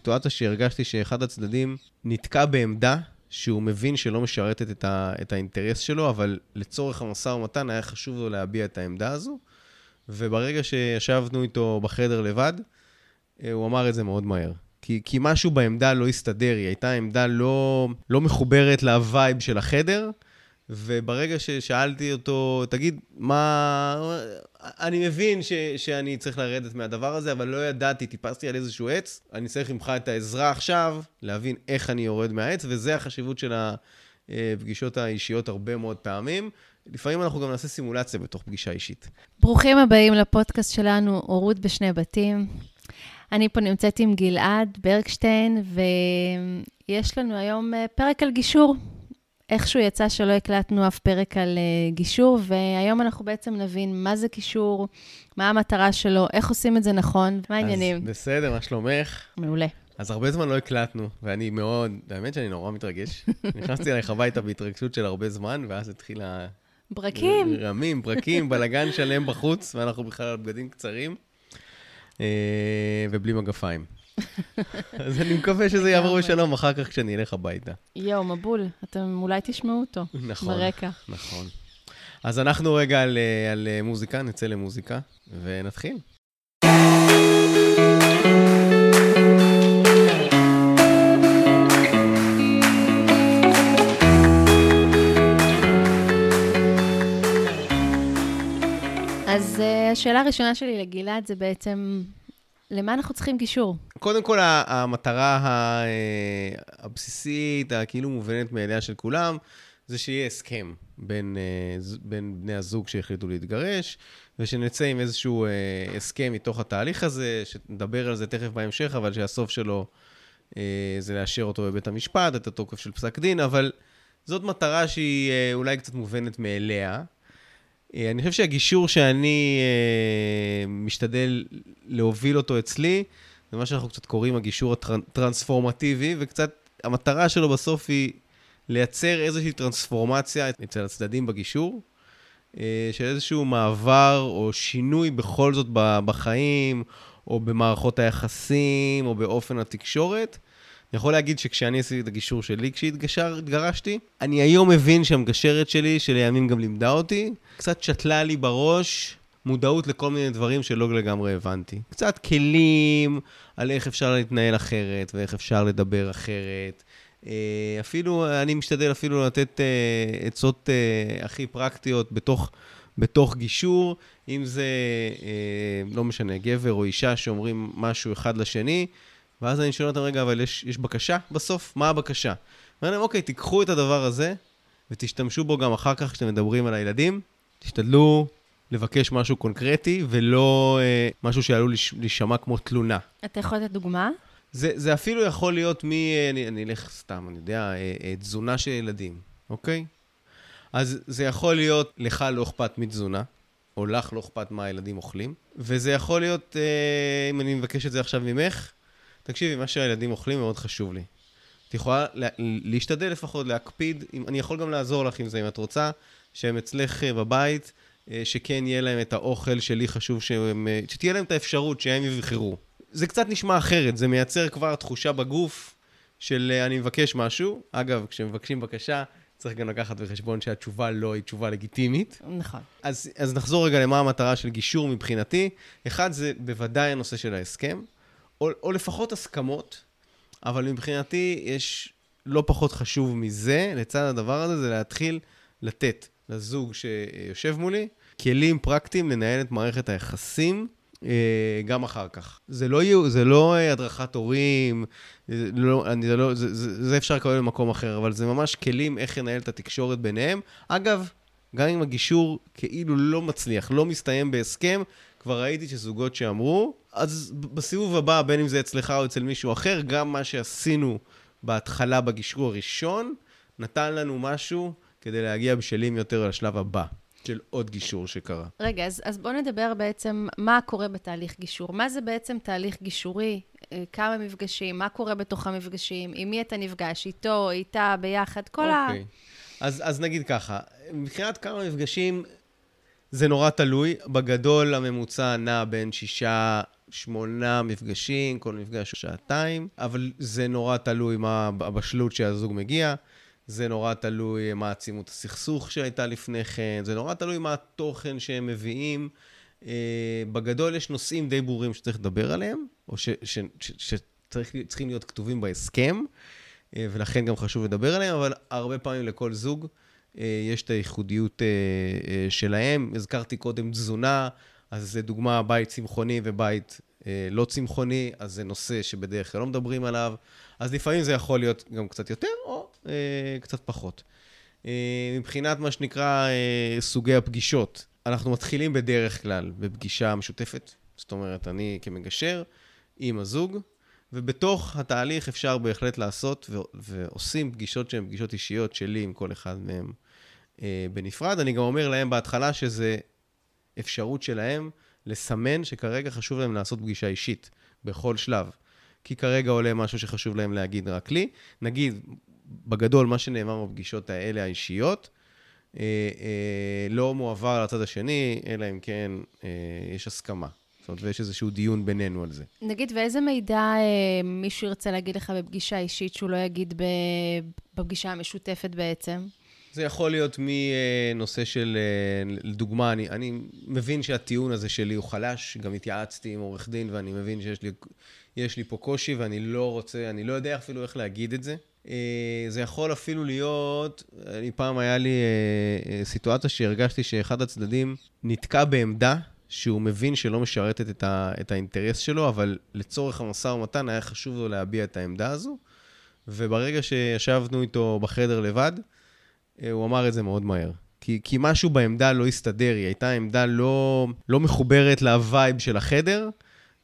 סיטואציה שהרגשתי שאחד הצדדים נתקע בעמדה שהוא מבין שלא משרתת את, ה, את האינטרס שלו, אבל לצורך המשא ומתן היה חשוב לו להביע את העמדה הזו. וברגע שישבנו איתו בחדר לבד, אה, הוא אמר את זה מאוד מהר. כי, כי משהו בעמדה לא הסתדר, היא הייתה עמדה לא, לא מחוברת ל vibe של החדר, וברגע ששאלתי אותו, תגיד, מה... אני מבין ש, שאני צריך לרדת מהדבר הזה, אבל לא ידעתי, טיפסתי על איזשהו עץ, אני צריך ממך את העזרה עכשיו, להבין איך אני יורד מהעץ, וזה החשיבות של הפגישות האישיות הרבה מאוד פעמים. לפעמים אנחנו גם נעשה סימולציה בתוך פגישה אישית. ברוכים הבאים לפודקאסט שלנו, הורות בשני בתים. אני פה נמצאת עם גלעד ברקשטיין, ויש לנו היום אה, פרק על גישור. איכשהו יצא שלא הקלטנו אף פרק על uh, גישור, והיום אנחנו בעצם נבין מה זה גישור, מה המטרה שלו, איך עושים את זה נכון, מה העניינים. אז בסדר, מה שלומך? מעולה. אז הרבה זמן לא הקלטנו, ואני מאוד, האמת שאני נורא מתרגש. נכנסתי אלייך הביתה בהתרגשות של הרבה זמן, ואז התחילה... ברקים. רמים, ברקים, בלגן שלם בחוץ, ואנחנו בכלל על בגדים קצרים, אה, ובלי מגפיים. אז אני מקווה שזה יעבור בשלום אחר כך כשאני אלך הביתה. יואו, מבול, אתם אולי תשמעו אותו נכון, ברקע. נכון. אז אנחנו רגע על, אה, על אה, מוזיקה, נצא למוזיקה, ונתחיל. אז uh, השאלה הראשונה שלי לגלעד זה בעצם, למה אנחנו צריכים גישור? קודם כל, המטרה אה, הבסיסית, הכאילו מובנת מאליה של כולם, זה שיהיה הסכם בין, אה, בין בני הזוג שהחליטו להתגרש, ושנצא עם איזשהו אה, הסכם מתוך התהליך הזה, שנדבר על זה תכף בהמשך, אבל שהסוף שלו זה לאשר אותו בבית המשפט, את התוקף של פסק דין, אבל זאת מטרה שהיא אולי קצת מובנת מאליה. אה, אני חושב שהגישור שאני אה, משתדל להוביל אותו אצלי, זה מה שאנחנו קצת קוראים הגישור הטרנספורמטיבי, וקצת המטרה שלו בסוף היא לייצר איזושהי טרנספורמציה אצל הצדדים בגישור, אה, של איזשהו מעבר או שינוי בכל זאת בחיים, או במערכות היחסים, או באופן התקשורת. יכול להגיד שכשאני עשיתי את הגישור שלי כשהתגרשתי, אני היום מבין שהמגשרת שלי, שלימים גם לימדה אותי, קצת שתלה לי בראש מודעות לכל מיני דברים שלא לגמרי הבנתי. קצת כלים על איך אפשר להתנהל אחרת ואיך אפשר לדבר אחרת. אה, אפילו, אני משתדל אפילו לתת אה, עצות אה, הכי פרקטיות בתוך, בתוך גישור, אם זה, לא משנה, גבר או אישה שאומרים משהו אחד לשני. ואז אני שואל אותם, רגע, אבל יש, יש בקשה בסוף? מה הבקשה? אומר להם, אוקיי, תיקחו את הדבר הזה ותשתמשו בו גם אחר כך כשאתם מדברים על הילדים. תשתדלו לבקש משהו קונקרטי ולא אה, משהו שעלול להישמע כמו תלונה. אתה יכול לתת דוגמה? זה, זה אפילו יכול להיות מ... אני, אני אלך סתם, אני יודע, אה, אה, תזונה של ילדים, אוקיי? אז זה יכול להיות, לך לא אכפת מתזונה, או לך לא אכפת מה הילדים אוכלים, וזה יכול להיות, אה, אם אני מבקש את זה עכשיו ממך, תקשיבי, מה שהילדים אוכלים מאוד חשוב לי. את יכולה לה, להשתדל לפחות, להקפיד, אם, אני יכול גם לעזור לך עם זה, אם את רוצה, שהם אצלך אה, בבית, אה, שכן יהיה להם את האוכל שלי חשוב, שהם, אה, שתהיה להם את האפשרות שהם יבחרו. זה קצת נשמע אחרת, זה מייצר כבר תחושה בגוף של אני מבקש משהו. אגב, כשמבקשים בקשה, צריך גם לקחת בחשבון שהתשובה לא היא תשובה לגיטימית. נכון. אז, אז נחזור רגע למה המטרה של גישור מבחינתי. אחד, זה בוודאי הנושא של ההסכם. או, או לפחות הסכמות, אבל מבחינתי יש לא פחות חשוב מזה, לצד הדבר הזה, זה להתחיל לתת לזוג שיושב מולי כלים פרקטיים לנהל את מערכת היחסים. אה, גם אחר כך. זה לא, זה לא אה, הדרכת הורים, זה, לא, אני, זה, לא, זה, זה, זה אפשר לקבל במקום אחר, אבל זה ממש כלים איך לנהל את התקשורת ביניהם. אגב, גם אם הגישור כאילו לא מצליח, לא מסתיים בהסכם, כבר ראיתי שזוגות שאמרו, אז בסיבוב הבא, בין אם זה אצלך או אצל מישהו אחר, גם מה שעשינו בהתחלה בגישור הראשון, נתן לנו משהו כדי להגיע בשלים יותר לשלב הבא. של עוד גישור שקרה. רגע, אז, אז בואו נדבר בעצם מה קורה בתהליך גישור. מה זה בעצם תהליך גישורי? אה, כמה מפגשים? מה קורה בתוך המפגשים? עם מי אתה נפגש? איתו, איתה, ביחד? כל okay. ה... אוקיי. אז, אז נגיד ככה, מבחינת כמה מפגשים, זה נורא תלוי. בגדול הממוצע נע בין שישה, שמונה מפגשים, כל מפגש שעתיים, אבל זה נורא תלוי מה הבשלות שהזוג מגיע. זה נורא תלוי מה עצימות הסכסוך שהייתה לפני כן, זה נורא תלוי מה התוכן שהם מביאים. אה, בגדול יש נושאים די ברורים שצריך לדבר עליהם, או שצריכים להיות כתובים בהסכם, אה, ולכן גם חשוב לדבר עליהם, אבל הרבה פעמים לכל זוג יש את הייחודיות שלהם. הזכרתי קודם תזונה, אז לדוגמה, בית צמחוני ובית לא צמחוני, אז זה נושא שבדרך כלל לא מדברים עליו. אז לפעמים זה יכול להיות גם קצת יותר, או אה, קצת פחות. אה, מבחינת מה שנקרא אה, סוגי הפגישות, אנחנו מתחילים בדרך כלל בפגישה משותפת, זאת אומרת, אני כמגשר עם הזוג, ובתוך התהליך אפשר בהחלט לעשות, ו- ועושים פגישות שהן פגישות אישיות שלי עם כל אחד מהם אה, בנפרד. אני גם אומר להם בהתחלה שזה אפשרות שלהם לסמן שכרגע חשוב להם לעשות פגישה אישית בכל שלב. כי כרגע עולה משהו שחשוב להם להגיד רק לי. נגיד, בגדול, מה שנאמר בפגישות האלה האישיות, אה, אה, לא מועבר לצד השני, אלא אם כן אה, יש הסכמה. אומרת, ויש איזשהו דיון בינינו על זה. נגיד, ואיזה מידע אה, מישהו ירצה להגיד לך בפגישה אישית שהוא לא יגיד ב... בפגישה המשותפת בעצם? זה יכול להיות מנושא של, אה, לדוגמה, אני, אני מבין שהטיעון הזה שלי הוא חלש, גם התייעצתי עם עורך דין ואני מבין שיש לי, לי פה קושי ואני לא רוצה, אני לא יודע אפילו איך להגיד את זה. אה, זה יכול אפילו להיות, אני פעם היה לי אה, סיטואציה שהרגשתי שאחד הצדדים נתקע בעמדה שהוא מבין שלא משרתת את, ה, את האינטרס שלו, אבל לצורך המשא ומתן היה חשוב לו להביע את העמדה הזו. וברגע שישבנו איתו בחדר לבד, אה, הוא אמר את זה מאוד מהר. כי, כי משהו בעמדה לא הסתדר, היא הייתה עמדה לא, לא מחוברת ל vibe של החדר,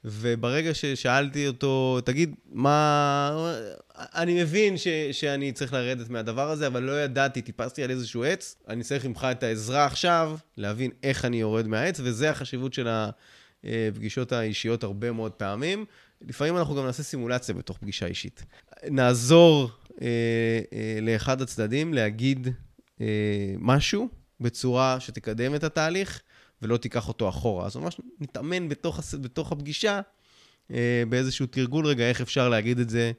וברגע ששאלתי אותו, תגיד, מה... אני מבין ש, שאני צריך לרדת מהדבר הזה, אבל לא ידעתי, טיפסתי על איזשהו עץ, אני צריך ממך את העזרה עכשיו, להבין איך אני יורד מהעץ, וזה החשיבות של הפגישות האישיות הרבה מאוד פעמים. לפעמים אנחנו גם נעשה סימולציה בתוך פגישה אישית. נעזור אה, אה, לאחד הצדדים להגיד אה, משהו בצורה שתקדם את התהליך ולא תיקח אותו אחורה. אז ממש נתאמן בתוך, בתוך הפגישה אה, באיזשהו תרגול רגע, איך אפשר להגיד את זה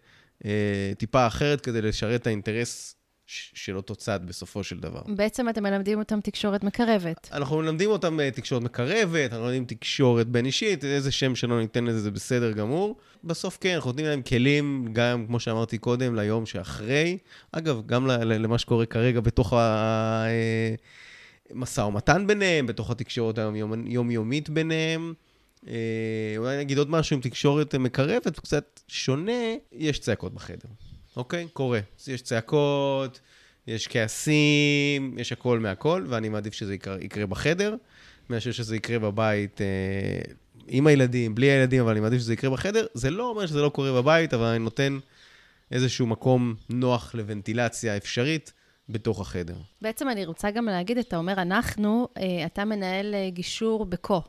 אה, טיפה אחרת כדי לשרת את האינטרס של אותו צד בסופו של דבר. בעצם אתם מלמדים אותם תקשורת מקרבת. אנחנו מלמדים אותם אה, תקשורת מקרבת, אנחנו מלמדים תקשורת בין אישית, איזה שם שלא ניתן לזה זה בסדר גמור. בסוף כן, אנחנו נותנים להם כלים, גם כמו שאמרתי קודם, ליום שאחרי. אגב, גם למה שקורה כרגע בתוך המשא אה, ומתן ביניהם, בתוך התקשורת היומיומית ביניהם. אה, אולי נגיד עוד משהו עם תקשורת מקרבת, קצת שונה, יש צעקות בחדר. אוקיי? קורה. יש צעקות, יש כעסים, יש הכל מהכל, ואני מעדיף שזה יקרה, יקרה בחדר, מאשר שזה יקרה בבית אה, עם הילדים, בלי הילדים, אבל אני מעדיף שזה יקרה בחדר. זה לא אומר שזה לא קורה בבית, אבל אני נותן איזשהו מקום נוח לוונטילציה אפשרית. בתוך החדר. בעצם אני רוצה גם להגיד, אתה אומר, אנחנו, אה, אתה מנהל אה, גישור בקו.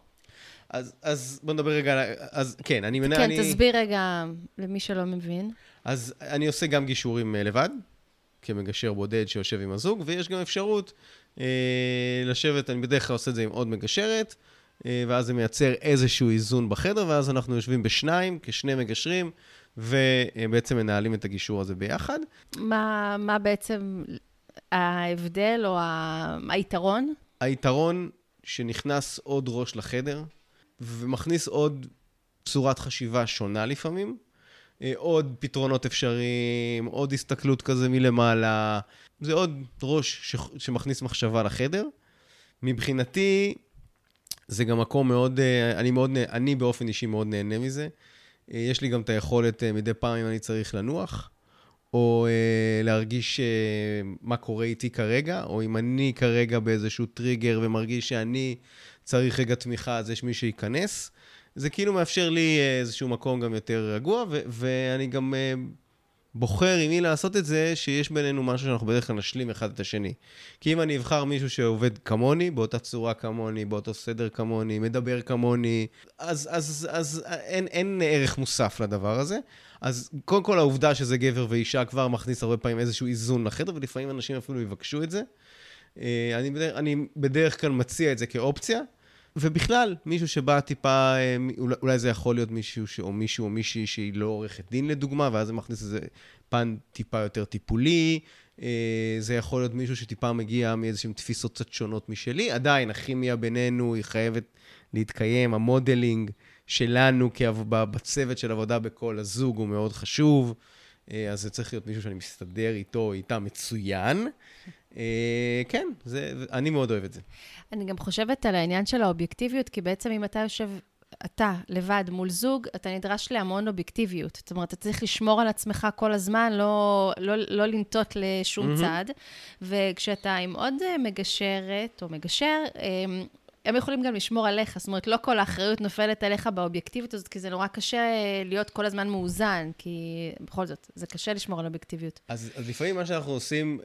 אז, אז בוא נדבר רגע, אז כן, אני מנהל... כן, אני... תסביר רגע למי שלא מבין. אז אני עושה גם גישורים אה, לבד, כמגשר בודד שיושב עם הזוג, ויש גם אפשרות אה, לשבת, אני בדרך כלל עושה את זה עם עוד מגשרת, אה, ואז זה מייצר איזשהו איזון בחדר, ואז אנחנו יושבים בשניים, כשני מגשרים, ובעצם מנהלים את הגישור הזה ביחד. מה, מה בעצם ההבדל או היתרון? היתרון שנכנס עוד ראש לחדר, ומכניס עוד צורת חשיבה שונה לפעמים. אה, עוד פתרונות אפשריים, עוד הסתכלות כזה מלמעלה. זה עוד ראש ש... שמכניס מחשבה לחדר. מבחינתי, זה גם מקום מאוד, אה, אני מאוד, אני באופן אישי מאוד נהנה מזה. אה, יש לי גם את היכולת מדי פעם אם אני צריך לנוח, או להרגיש מה קורה איתי כרגע, או אם אני כרגע באיזשהו טריגר ומרגיש שאני צריך רגע תמיכה, אז יש מי שייכנס. זה כאילו מאפשר לי אה, איזשהו מקום גם יותר רגוע, ואני גם uh, בוחר עם מי לעשות את זה, שיש בינינו משהו שאנחנו בדרך כלל נשלים אחד את השני. כי אם אני אבחר מישהו שעובד כמוני, באותה צורה כמוני, באותו סדר כמוני, מדבר כמוני, אז, אז, אז אין, אין ערך מוסף לדבר הזה. אז קודם כל העובדה שזה גבר ואישה כבר מכניס הרבה פעמים איזשהו איזון לחדר, ולפעמים אנשים אפילו יבקשו את זה. אה, אני בדרך, אני בדרך כלל מציע את זה כאופציה, ובכלל, מישהו שבא טיפה, אה, אולי, זה יכול להיות מישהו ש, או מישהו או מישהי שהיא לא עורכת דין לדוגמה, ואז זה מכניס איזה פן טיפה יותר טיפולי. אה, זה יכול להיות מישהו שטיפה מגיע מאיזשהן תפיסות קצת שונות משלי. עדיין, הכימיה בינינו היא חייבת להתקיים, המודלינג שלנו בצוות של עבודה בכל הזוג הוא מאוד חשוב. אה, אז זה צריך להיות מישהו שאני מסתדר איתו, איתה מצוין. אה, כן, זה, אני מאוד אוהב את זה. אני גם חושבת על העניין של האובייקטיביות, כי בעצם אם אתה יושב, אתה לבד מול זוג, אתה נדרש להמון אובייקטיביות. זאת אומרת, אתה צריך לשמור על עצמך כל הזמן, לא, לא, לא לנטות לשום mm-hmm. צד. וכשאתה עם עוד מגשרת או מגשר, אמ, הם יכולים גם לשמור עליך, זאת אומרת, לא כל האחריות נופלת עליך באובייקטיביות הזאת, כי זה נורא קשה להיות כל הזמן מאוזן, כי בכל זאת, זה קשה לשמור על אובייקטיביות. אז, אז לפעמים מה שאנחנו עושים,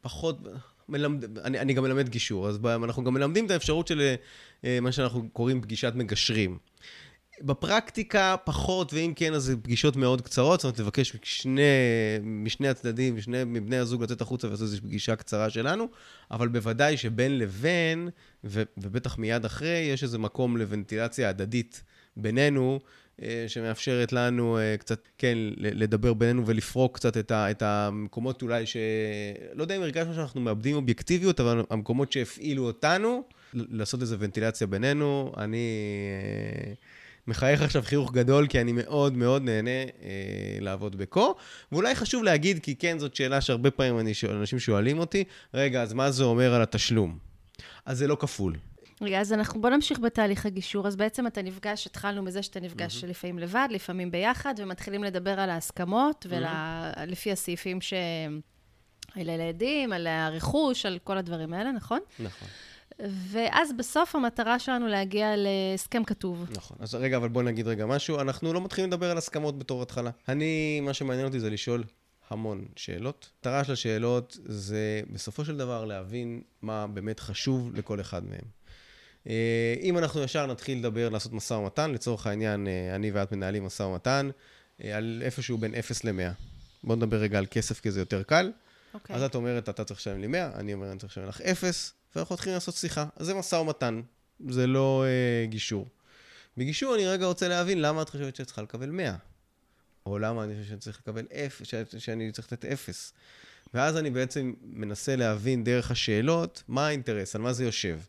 פחות, מלמד, אני, אני גם מלמד גישור, אז אנחנו גם מלמדים את האפשרות של אה, מה שאנחנו קוראים פגישת מגשרים. בפרקטיקה פחות, ואם כן, אז זה פגישות מאוד קצרות, זאת אומרת, לבקש משני, משני הצדדים, משני מבני הזוג לצאת החוצה ולעשות איזושהי פגישה קצרה שלנו, אבל בוודאי שבין לבין, ו, ובטח מיד אחרי, יש איזה מקום לוונטילציה הדדית בינינו, אה, שמאפשרת לנו אה, קצת, כן, לדבר בינינו ולפרוק קצת את, ה, את המקומות אולי ש... לא יודע אם הרגשנו שאנחנו מאבדים אובייקטיביות, אבל המקומות שהפעילו אותנו, לעשות איזו ונטילציה בינינו. אני... מחייך עכשיו חיוך גדול, כי אני מאוד מאוד נהנה אה, לעבוד בקו. ואולי חשוב להגיד, כי כן, זאת שאלה שהרבה פעמים אני, אנשים שואלים אותי, רגע, אז מה זה אומר על התשלום? אז זה לא כפול. רגע, אז אנחנו, בוא נמשיך בתהליך הגישור. אז בעצם אתה נפגש, התחלנו מזה שאתה נפגש mm-hmm. לפעמים לבד, לפעמים ביחד, ומתחילים לדבר על ההסכמות, mm-hmm. ולפי הסעיפים ש... על הילדים, על הרכוש, על כל הדברים האלה, נכון? נכון. ואז בסוף המטרה שלנו להגיע להסכם כתוב. נכון. אז רגע, אבל בוא נגיד רגע משהו. אנחנו לא מתחילים לדבר על הסכמות בתור התחלה. אני, מה שמעניין אותי זה לשאול המון שאלות. המטרה של השאלות זה בסופו של דבר להבין מה באמת חשוב לכל אחד מהם. אה, אם אנחנו ישר נתחיל לדבר, לעשות משא ומתן, לצורך העניין, אה, אני ואת מנהלים משא ומתן, אה, על איפשהו בין 0 ל-100. בואו נדבר רגע על כסף, כי זה יותר קל. Okay. אוקיי. אז את אומרת, אתה צריך לשלם לי 100, אני אומר, אני צריך לשלם לך 0, ואנחנו מתחילים לעשות שיחה. אז זה משא ומתן, זה לא אה, גישור. בגישור אני רגע רוצה להבין למה את חושבת שאת צריכה לקבל 100, או למה אני חושב שאני צריך לקבל 0, שאני צריך לתת 0. ואז אני בעצם מנסה להבין דרך השאלות מה האינטרס, על מה זה יושב.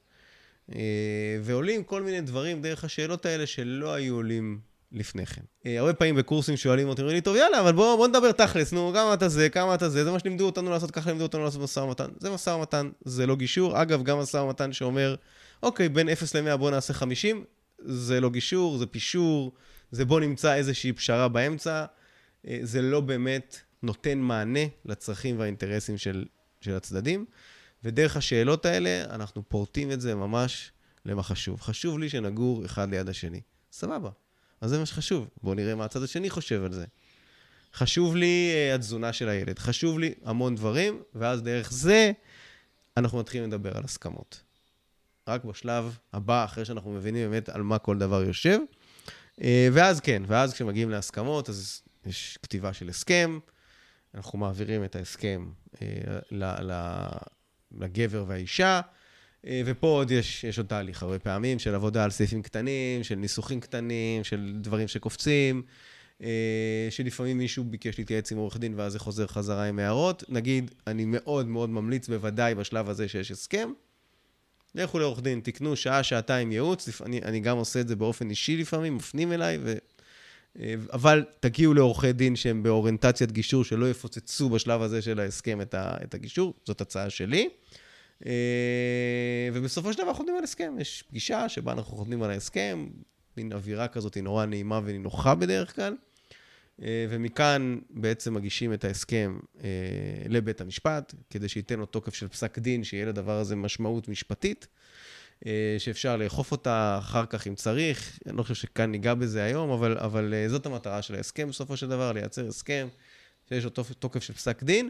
אה, ועולים כל מיני דברים דרך השאלות האלה שלא היו עולים לפני כן. אה, הרבה פעמים בקורסים שואלים אותי, אומרים לי, טוב, יאללה, אבל בוא, בוא נדבר תכלס, נו, כמה אתה זה, כמה אתה זה, זה מה שלימדו אותנו לעשות, ככה לימדו אותנו לעשות משא ומתן. זה משא ומתן, זה לא גישור. אגב, גם משא ומתן שאומר, אוקיי, בין 0 ל-100 בוא נעשה 50, זה לא גישור, זה פישור, זה בוא נמצא איזושהי פשרה באמצע. אה, זה לא באמת נותן מענה לצרכים והאינטרסים של, של הצדדים. ודרך השאלות האלה, אנחנו פורטים את זה ממש למה חשוב. חשוב לי שנגור אחד ליד השני. סבבה. אז זה מה שחשוב. בואו נראה מה הצד השני חושב על זה. חשוב לי uh, התזונה של הילד, חשוב לי המון דברים, ואז דרך זה אנחנו מתחילים לדבר על הסכמות. רק בשלב הבא, אחרי שאנחנו מבינים באמת על מה כל דבר יושב. Uh, ואז כן, ואז כשמגיעים להסכמות, אז יש כתיבה של הסכם, אנחנו מעבירים את ההסכם uh, לגבר והאישה, ופה עוד יש, יש עוד תהליך הרבה פעמים של עבודה על סעיפים קטנים, של ניסוחים קטנים, של דברים שקופצים, אה, שלפעמים מישהו ביקש להתייעץ עם עורך דין ואז זה חוזר חזרה עם הערות. נגיד, אני מאוד מאוד ממליץ, בוודאי בשלב הזה שיש הסכם, לכו לעורך דין, תקנו שעה, שעתיים ייעוץ, אני, אני גם עושה את זה באופן אישי לפעמים, מפנים אליי, ו... אה, אבל תגיעו לעורכי דין שהם באוריינטציית גישור, שלא יפוצצו בשלב הזה של ההסכם את הגישור, זאת הצעה שלי. אה, ובסופו של דבר חותמים על הסכם. יש פגישה שבה אנחנו חותמים על ההסכם, מין אווירה כזאת היא נורא נעימה ונינוחה בדרך כלל. אה, ומכאן בעצם מגישים את ההסכם אה, לבית המשפט, כדי שייתן לו תוקף של פסק דין, שיהיה לדבר הזה משמעות משפטית, שאפשר לאכוף אותה אחר כך אם צריך. אני לא חושב שכאן ניגע בזה היום, אבל, אבל זאת המטרה של ההסכם בסופו של דבר, לייצר הסכם שיש לו תוקף של פסק דין.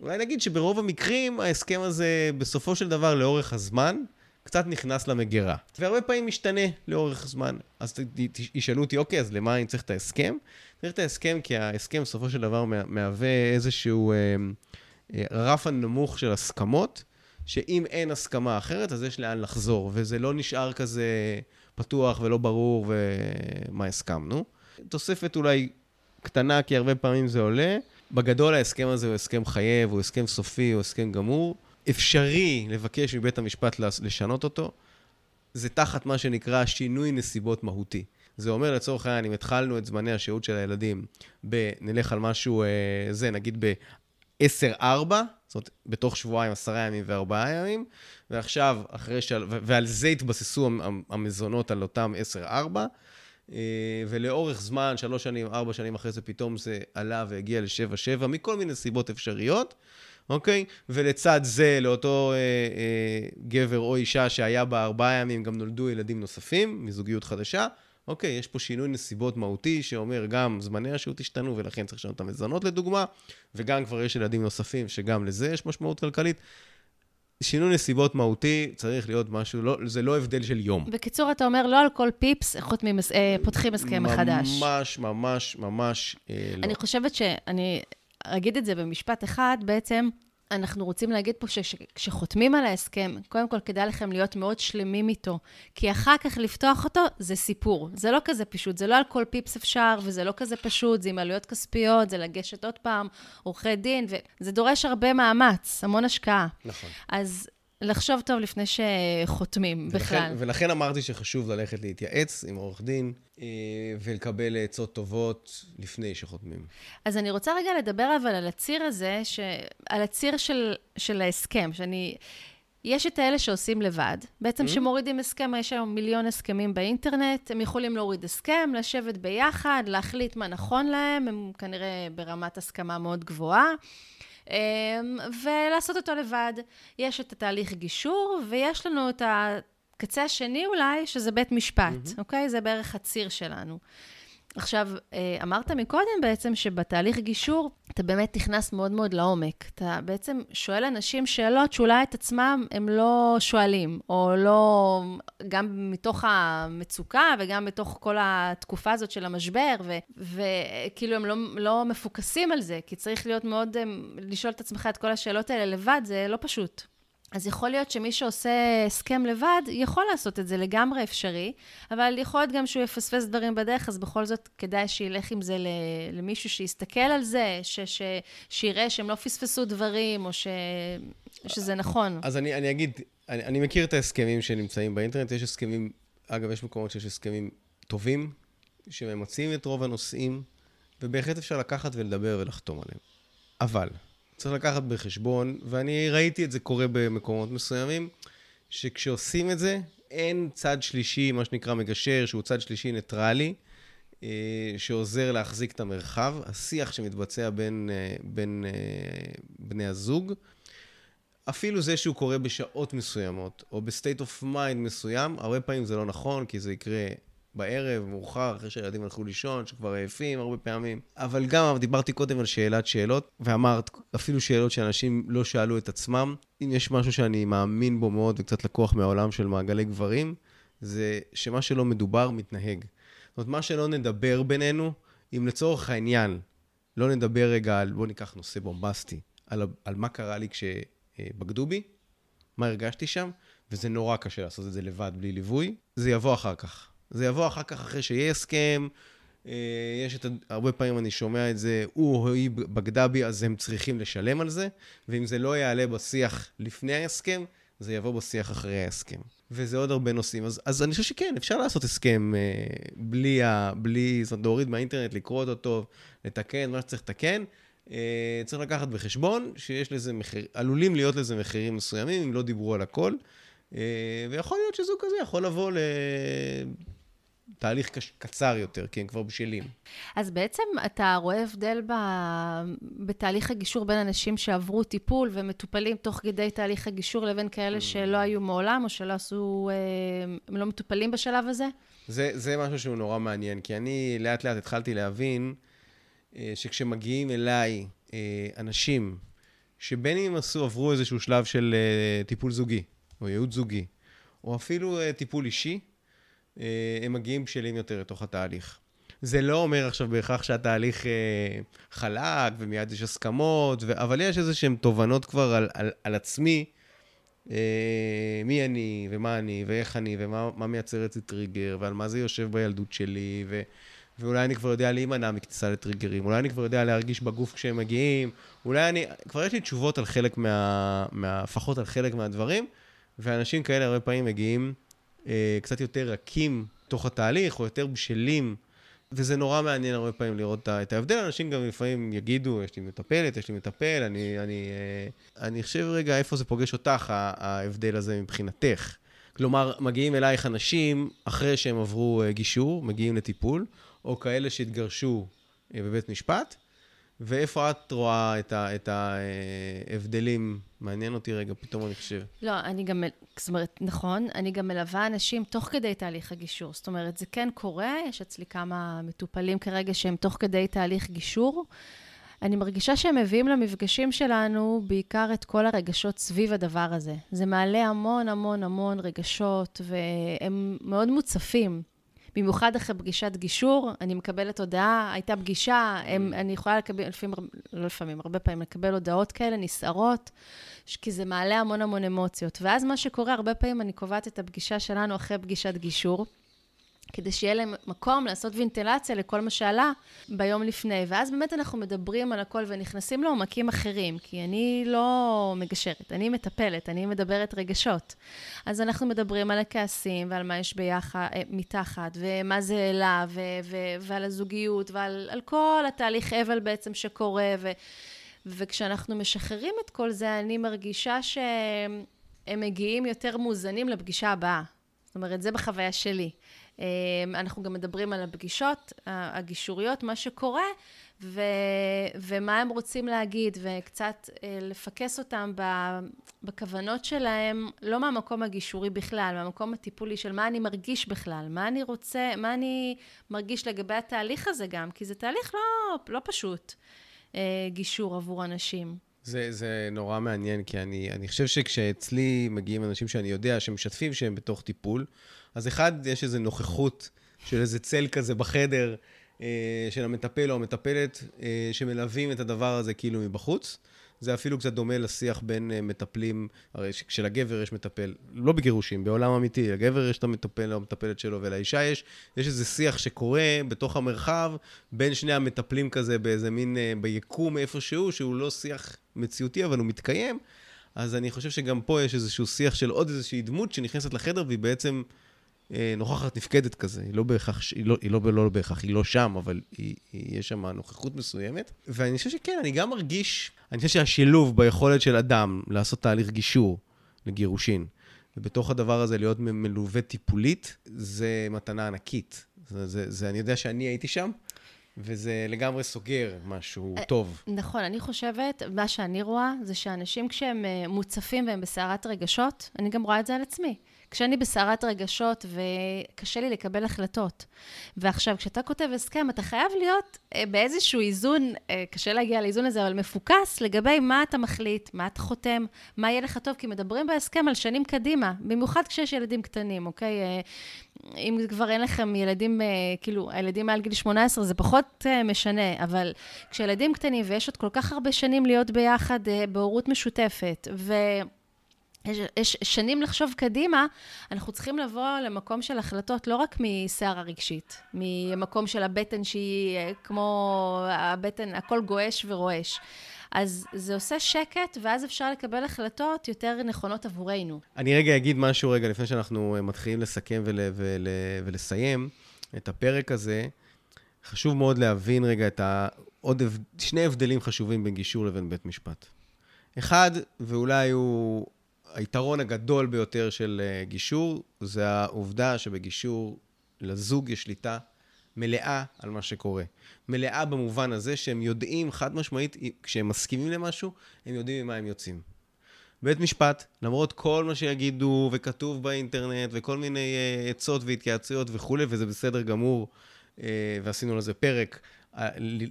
אולי נגיד שברוב המקרים ההסכם הזה בסופו של דבר לאורך הזמן קצת נכנס למגירה. והרבה פעמים משתנה לאורך זמן. אז ישאלו אותי, אוקיי, אז למה אני צריך את ההסכם? צריך את ההסכם כי ההסכם בסופו של דבר מהווה איזשהו אה, אה, רף הנמוך של הסכמות, שאם אין הסכמה אחרת, אז יש לאן לחזור, וזה לא נשאר כזה פתוח ולא ברור ומה הסכמנו. תוספת אולי קטנה, כי הרבה פעמים זה עולה. בגדול ההסכם הזה הוא הסכם חייב, הוא הסכם סופי, הוא הסכם גמור. אפשרי לבקש מבית המשפט לשנות אותו. זה תחת מה שנקרא שינוי נסיבות מהותי. זה אומר לצורך העניין, אם התחלנו את זמני השהות של הילדים, ב, נלך על משהו, אה, זה נגיד ב-10-4, זאת אומרת, בתוך שבועיים, עשרה ימים וארבעה ימים, ועכשיו, אחרי ש... ועל זה התבססו המזונות על אותם 10-4, אה, ולאורך זמן, שלוש שנים, ארבע שנים אחרי זה, פתאום זה עלה והגיע ל-7-7, מכל מיני סיבות אפשריות. אוקיי? ולצד זה, לאותו אה, אה, גבר או אישה שהיה בה ארבעה ימים, גם נולדו ילדים נוספים מזוגיות חדשה. אוקיי, יש פה שינוי נסיבות מהותי שאומר גם זמני השהות השתנו ולכן צריך לשנות את המזונות לדוגמה, וגם כבר יש ילדים נוספים שגם לזה יש משמעות כלכלית. שינוי נסיבות מהותי צריך להיות משהו, לא, זה לא הבדל של יום. בקיצור, אתה אומר, לא על כל פיפס חותמים, אה, פותחים הסכם מחדש. ממש, ממש, ממש אה, לא. אני חושבת שאני אגיד את זה במשפט אחד, בעצם, אנחנו רוצים להגיד פה שכשחותמים על ההסכם, קודם כל כדאי לכם להיות מאוד שלמים איתו, כי אחר כך לפתוח אותו זה סיפור. זה לא כזה פשוט, זה לא על כל פיפס אפשר, וזה לא כזה פשוט, זה עם עלויות כספיות, זה לגשת עוד פעם, עורכי דין, וזה דורש הרבה מאמץ, המון השקעה. נכון. אז לחשוב טוב לפני שחותמים ולכן, בכלל. ולכן אמרתי שחשוב ללכת להתייעץ עם עורך דין אה, ולקבל עצות טובות לפני שחותמים. אז אני רוצה רגע לדבר אבל על הציר הזה, ש... על הציר של, של ההסכם, שאני... יש את האלה שעושים לבד, בעצם mm-hmm. שמורידים הסכם, יש היום מיליון הסכמים באינטרנט, הם יכולים להוריד הסכם, לשבת ביחד, להחליט מה נכון להם, הם כנראה ברמת הסכמה מאוד גבוהה. אמ, ולעשות אותו לבד. יש את התהליך גישור, ויש לנו את הקצה השני אולי, שזה בית משפט, mm-hmm. אוקיי? זה בערך הציר שלנו. עכשיו, אה, אמרת מקודם בעצם שבתהליך גישור אתה באמת נכנס מאוד מאוד לעומק. אתה בעצם שואל אנשים שאלות שאולי את עצמם הם לא שואלים, או לא, גם מתוך המצוקה וגם בתוך כל התקופה הזאת של המשבר, וכאילו הם לא, לא מפוקסים על זה, כי צריך להיות מאוד, אה, לשאול את עצמך את כל השאלות האלה לבד, זה לא פשוט. אז יכול להיות שמי שעושה הסכם לבד, יכול לעשות את זה לגמרי אפשרי, אבל יכול להיות גם שהוא יפספס דברים בדרך, אז בכל זאת כדאי שילך עם זה למישהו שיסתכל על זה, ש, ש, שיראה שהם לא פספסו דברים, או ש, שזה נכון. אז אני, אני אגיד, אני, אני מכיר את ההסכמים שנמצאים באינטרנט, יש הסכמים, אגב, יש מקומות שיש הסכמים טובים, שממצים את רוב הנושאים, ובהחלט אפשר לקחת ולדבר ולחתום עליהם. אבל, צריך לקחת בחשבון, ואני ראיתי את זה קורה במקומות מסוימים, שכשעושים את זה, אין צד שלישי, מה שנקרא מגשר, שהוא צד שלישי ניטרלי, אה, שעוזר להחזיק את המרחב. השיח שמתבצע בין, אה, בין אה, בני הזוג, אפילו זה שהוא קורה בשעות מסוימות, או ב state of mind מסוים, הרבה פעמים זה לא נכון, כי זה יקרה בערב, מאוחר, אחרי שהילדים הלכו לישון, שכבר עייפים הרבה פעמים. אבל גם דיברתי קודם על שאלת שאלות, ואמרת, אפילו שאלות שאנשים לא שאלו את עצמם. אם יש משהו שאני מאמין בו מאוד וקצת לקוח מהעולם של מעגלי גברים, זה שמה שלא מדובר מתנהג. זאת אומרת, מה שלא נדבר בינינו, אם לצורך העניין לא נדבר רגע על, בואו ניקח נושא בומבסטי, על, על מה קרה לי כשבגדו בי, מה הרגשתי שם, וזה נורא קשה לעשות את זה לבד, בלי ליווי, זה יבוא אחר כך. זה יבוא אחר כך, אחרי שיהיה הסכם. אה, יש את, הרבה פעמים אני שומע את זה, הוא או היא בגדה בי, אז הם צריכים לשלם על זה, ואם זה לא יעלה בשיח לפני ההסכם, זה יבוא בשיח אחרי ההסכם. וזה עוד הרבה נושאים. אז, אז אני חושב שכן, אפשר לעשות הסכם אה, בלי, ה, בלי, זאת אומרת, להוריד מהאינטרנט, לקרוא אותו טוב, לתקן, מה שצריך לתקן. אה, צריך לקחת בחשבון שיש לזה מחיר, עלולים להיות לזה מחירים מסוימים, אם לא דיברו על הכל. ויכול להיות שזוג כזה יכול לבוא ל... תהליך קצר יותר, כי הם כבר בשלים. אז בעצם אתה רואה הבדל ב... בתהליך הגישור בין אנשים שעברו טיפול ומטופלים תוך כדי תהליך הגישור לבין כאלה שלא היו מעולם או שלא עשו, אה, הם לא מטופלים בשלב הזה? זה, זה משהו שהוא נורא מעניין, כי אני לאט לאט התחלתי להבין אה, שכשמגיעים אליי אה, אנשים, שבין אם עשו, עברו איזשהו שלב של טיפול זוגי, או ייעוץ זוגי, או אפילו טיפול אישי, הם מגיעים בשלים יותר לתוך התהליך. זה לא אומר עכשיו בהכרח שהתהליך אה, חלק ומיד יש הסכמות, ו... אבל יש איזה שהן תובנות כבר על, על, על עצמי, אה, מי אני, ומה אני, ואיך אני, ומה מייצר אצלי טריגר, ועל מה זה יושב בילדות שלי, ו... ואולי אני כבר יודע להימנע מכניסה לטריגרים, אולי אני כבר יודע להרגיש בגוף כשהם מגיעים, אולי אני, כבר יש לי תשובות על חלק מה... לפחות על חלק מהדברים, ואנשים כאלה הרבה פעמים מגיעים אה, קצת יותר רכים תוך התהליך, או יותר בשלים, וזה נורא מעניין הרבה פעמים לראות את ההבדל. אנשים גם לפעמים יגידו, יש לי מטפלת, יש לי מטפל, אני, אני, אה, אני חושב רגע איפה זה פוגש אותך, ההבדל הזה מבחינתך. כלומר, מגיעים אלייך אנשים אחרי שהם עברו אה, גישור, מגיעים לטיפול, או כאלה שהתגרשו אה, בבית משפט, ואיפה את רואה את, ה, את ההבדלים? מעניין אותי רגע, פתאום אני חושב. לא, אני גם, זאת אומרת, נכון, אני גם מלווה אנשים תוך כדי תהליך הגישור. זאת אומרת, זה כן קורה, יש אצלי כמה מטופלים כרגע שהם תוך כדי תהליך גישור. אני מרגישה שהם מביאים למפגשים שלנו בעיקר את כל הרגשות סביב הדבר הזה. זה מעלה המון המון המון רגשות, והם מאוד מוצפים. במיוחד אחרי פגישת גישור, אני מקבלת הודעה, הייתה פגישה, הם, אני יכולה לקבל, לפעמים, לא לפעמים, הרבה פעמים לקבל הודעות כאלה, נסערות, כי זה מעלה המון המון אמוציות. ואז מה שקורה, הרבה פעמים אני קובעת את הפגישה שלנו אחרי פגישת גישור. כדי שיהיה להם מקום לעשות וינטלציה לכל מה שעלה ביום לפני. ואז באמת אנחנו מדברים על הכל ונכנסים לעומקים אחרים, כי אני לא מגשרת, אני מטפלת, אני מדברת רגשות. אז אנחנו מדברים על הכעסים ועל מה יש ביחד, אה, מתחת, ומה זה העלה, ו- ו- ועל הזוגיות, ועל כל התהליך אבל בעצם שקורה. ו- וכשאנחנו משחררים את כל זה, אני מרגישה שהם מגיעים יותר מאוזנים לפגישה הבאה. זאת אומרת, זה בחוויה שלי. אמ, אנחנו גם מדברים על הפגישות הגישוריות, מה שקורה, ו, ומה הם רוצים להגיד, וקצת אה, לפקס אותם בכוונות שלהם, לא מהמקום הגישורי בכלל, מהמקום הטיפולי של מה אני מרגיש בכלל, מה אני רוצה, מה אני מרגיש לגבי התהליך הזה גם, כי זה תהליך לא, לא פשוט, אה, גישור עבור אנשים. זה, זה נורא מעניין, כי אני, אני חושב שכשאצלי מגיעים אנשים שאני יודע שמשתפים שהם בתוך טיפול, אז אחד, יש איזו נוכחות של איזה צל כזה בחדר, אה, של המטפל או המטפלת, אה, שמלווים את הדבר הזה כאילו מבחוץ. זה אפילו קצת דומה לשיח בין אה, מטפלים, הרי כשלגבר יש מטפל, לא בגירושים, בעולם אמיתי, לגבר יש את המטפל או המטפלת שלו, ולאישה יש, יש איזה שיח שקורה בתוך המרחב בין שני המטפלים כזה, באיזה מין, אה, ביקום איפשהו, שהוא לא שיח מציאותי, אבל הוא מתקיים. אז אני חושב שגם פה יש איזשהו שיח של עוד איזושהי דמות שנכנסת לחדר, והיא בעצם... אה, נוכחת נפקדת כזה, היא לא בהכרח, היא לא, היא לא, לא בהכרח, היא לא שם, אבל היא, היא, יש שם נוכחות מסוימת. ואני חושב שכן, אני גם מרגיש, אני חושב שהשילוב ביכולת של אדם לעשות תהליך גישור לגירושין, ובתוך הדבר הזה להיות מלווה טיפולית, זה מתנה ענקית. זה, זה, זה, אני יודע שאני הייתי שם, וזה לגמרי סוגר משהו אה, טוב. נכון, אני חושבת, מה שאני רואה, זה שאנשים כשהם אה, מוצפים והם בסערת רגשות, אני גם רואה את זה על עצמי. כשאני בסערת רגשות וקשה לי לקבל החלטות. ועכשיו, כשאתה כותב הסכם, אתה חייב להיות אה, באיזשהו איזון, אה, קשה להגיע לאיזון הזה, אבל מפוקס לגבי מה אתה מחליט, מה אתה חותם, מה יהיה לך טוב, כי מדברים בהסכם על שנים קדימה, במיוחד כשיש ילדים קטנים, אוקיי? אה, אם כבר אין לכם ילדים, כאילו, הילדים מעל גיל 18 זה פחות משנה, אבל כשילדים קטנים ויש עוד כל כך הרבה שנים להיות ביחד בהורות משותפת, ו... יש, יש שנים לחשוב קדימה, אנחנו צריכים לבוא למקום של החלטות לא רק מסערה רגשית, ממקום של הבטן שהיא אה, כמו הבטן, הכל גועש ורועש. אז זה עושה שקט, ואז אפשר לקבל החלטות יותר נכונות עבורנו. אני רגע אגיד משהו רגע לפני שאנחנו אה, מתחילים לסכם ול, ול, ולסיים את הפרק הזה. חשוב מאוד להבין רגע את ה... עוד שני הבדלים חשובים בין גישור לבין בית משפט. אחד, ואולי הוא היתרון הגדול ביותר של אה, גישור זה העובדה שבגישור לזוג יש שליטה מלאה על מה שקורה. מלאה במובן הזה שהם יודעים חד משמעית, כשהם מסכימים למשהו, הם יודעים ממה הם יוצאים. בית משפט, למרות כל מה שיגידו וכתוב באינטרנט וכל מיני uh, עצות והתייעצויות וכולי, וזה בסדר גמור, uh, ועשינו לזה פרק,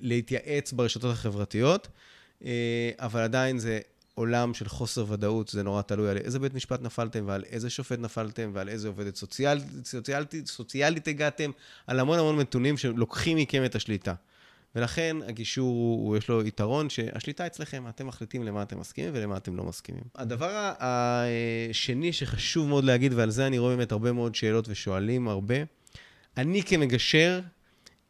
להתייעץ ברשתות החברתיות, אבל עדיין זה עולם של חוסר ודאות, זה נורא תלוי על איזה בית משפט נפלתם ועל איזה שופט נפלתם ועל איזה עובדת סוציאלית, סוציאלית, סוציאלית הגעתם, על המון המון נתונים שלוקחים מכם את השליטה. ולכן הגישור, הוא, יש לו יתרון שהשליטה אצלכם, אתם מחליטים למה אתם מסכימים ולמה אתם לא מסכימים. הדבר השני שחשוב מאוד להגיד, ועל זה אני רואה באמת הרבה מאוד שאלות ושואלים הרבה, אני כמגשר,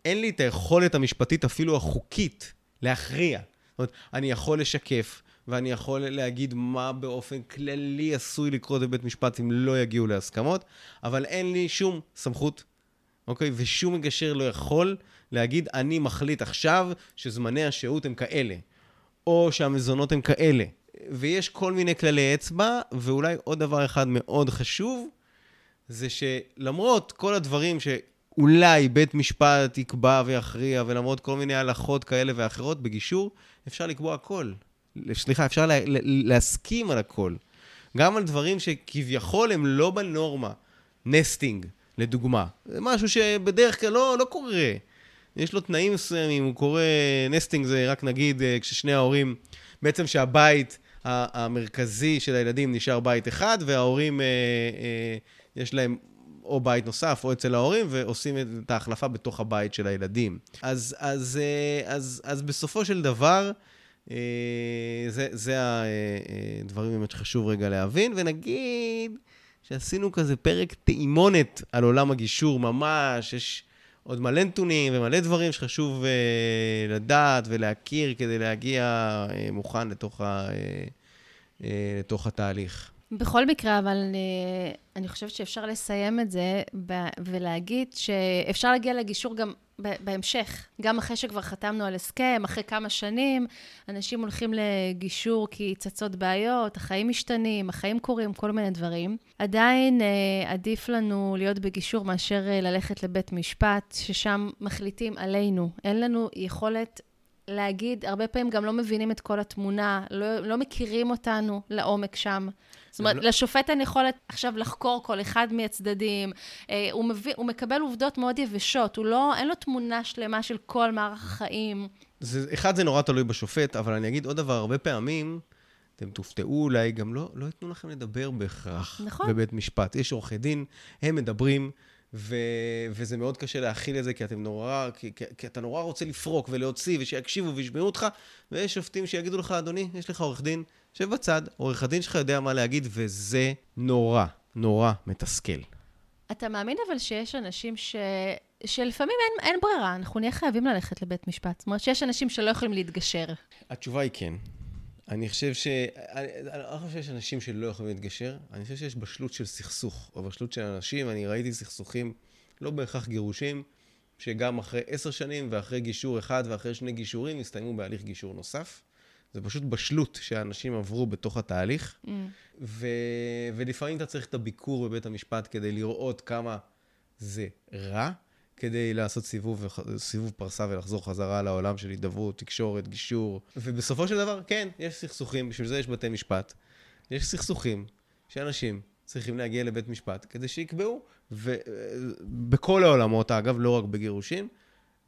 אין לי את היכולת המשפטית, אפילו החוקית, להכריע. זאת אומרת, אני יכול לשקף, ואני יכול להגיד מה באופן כללי עשוי לקרות בבית משפט אם לא יגיעו להסכמות, אבל אין לי שום סמכות, אוקיי? ושום מגשר לא יכול להגיד, אני מחליט עכשיו שזמני השהות הם כאלה, או שהמזונות הם כאלה. ויש כל מיני כללי אצבע, ואולי עוד דבר אחד מאוד חשוב, זה שלמרות כל הדברים שאולי בית משפט יקבע ויכריע, ולמרות כל מיני הלכות כאלה ואחרות בגישור, אפשר לקבוע הכל. סליחה, אפשר לה, להסכים על הכל. גם על דברים שכביכול הם לא בנורמה. nesting, לדוגמה. זה משהו שבדרך כלל לא, לא קורה. יש לו תנאים מסוימים, הוא קורא, nesting זה רק נגיד אה, כששני ההורים, בעצם שהבית המרכזי של הילדים נשאר בית אחד, וההורים, אה, אה, יש להם או בית נוסף או אצל ההורים, ועושים את ההחלפה בתוך הבית של הילדים. אז, אז, אה, אז, אז בסופו של דבר, זה, זה הדברים באמת שחשוב רגע להבין, ונגיד שעשינו כזה פרק טעימונת על עולם הגישור ממש, יש עוד מלא נתונים ומלא דברים שחשוב לדעת ולהכיר כדי להגיע מוכן לתוך, ה, לתוך התהליך. בכל מקרה, אבל אני, אני חושבת שאפשר לסיים את זה ולהגיד שאפשר להגיע לגישור גם בהמשך, גם אחרי שכבר חתמנו על הסכם, אחרי כמה שנים, אנשים הולכים לגישור כי צצות בעיות, החיים משתנים, החיים קורים, כל מיני דברים. עדיין אה, עדיף לנו להיות בגישור מאשר אה, ללכת לבית משפט, ששם מחליטים עלינו. אין לנו יכולת להגיד, הרבה פעמים גם לא מבינים את כל התמונה, לא, לא מכירים אותנו לעומק שם. זאת אומרת, לא... לשופט אין יכולת עכשיו לחקור כל אחד מהצדדים. אה, הוא, מביא, הוא מקבל עובדות מאוד יבשות, הוא לא, אין לו תמונה שלמה של כל מערך החיים. זה, אחד, זה נורא תלוי בשופט, אבל אני אגיד עוד דבר, הרבה פעמים, אתם תופתעו אולי, גם לא, לא ייתנו לכם לדבר בהכרח נכון. בבית משפט. יש עורכי דין, הם מדברים. ו... וזה מאוד קשה להכיל את זה, כי אתם נורא, כי, כי, כי אתה נורא רוצה לפרוק ולהוציא, ושיקשיבו וישמעו אותך, ויש שופטים שיגידו לך, אדוני, יש לך עורך דין, שב בצד, עורך הדין שלך יודע מה להגיד, וזה נורא, נורא מתסכל. אתה מאמין אבל שיש אנשים ש... שלפעמים אין, אין ברירה, אנחנו נהיה חייבים ללכת לבית משפט. זאת אומרת שיש אנשים שלא יכולים להתגשר. התשובה היא כן. אני חושב ש... אני לא חושב שיש אנשים שלא יכולים להתגשר, אני חושב שיש בשלות של סכסוך, או בשלות של אנשים. אני ראיתי סכסוכים, לא בהכרח גירושים, שגם אחרי עשר שנים ואחרי גישור אחד ואחרי שני גישורים, הסתיימו בהליך גישור נוסף. זה פשוט בשלות שהאנשים עברו בתוך התהליך, mm. ו... ולפעמים אתה צריך את הביקור בבית המשפט כדי לראות כמה זה רע, כדי לעשות סיבוב, סיבוב פרסה ולחזור חזרה לעולם של הידברות, תקשורת, גישור. ובסופו של דבר, כן, יש סכסוכים, בשביל זה יש בתי משפט. יש סכסוכים שאנשים צריכים להגיע לבית משפט כדי שיקבעו, ובכל העולמות, אגב, לא רק בגירושים,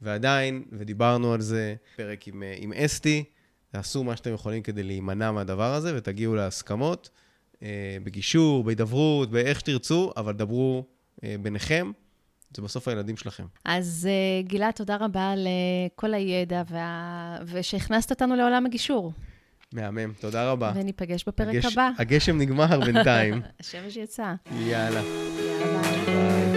ועדיין, ודיברנו על זה, פרק עם, עם אסתי, תעשו מה שאתם יכולים כדי להימנע מהדבר הזה ותגיעו להסכמות, אה, בגישור, בהידברות, באיך שתרצו, אבל דברו אה, ביניכם. זה בסוף הילדים שלכם. אז uh, גלעד, תודה רבה על uh, כל הידע וה... ושהכנסת אותנו לעולם הגישור. מהמם, תודה רבה. וניפגש בפרק הגש... הבא. הגשם נגמר בינתיים. השמש יצא. יאללה. יאללה.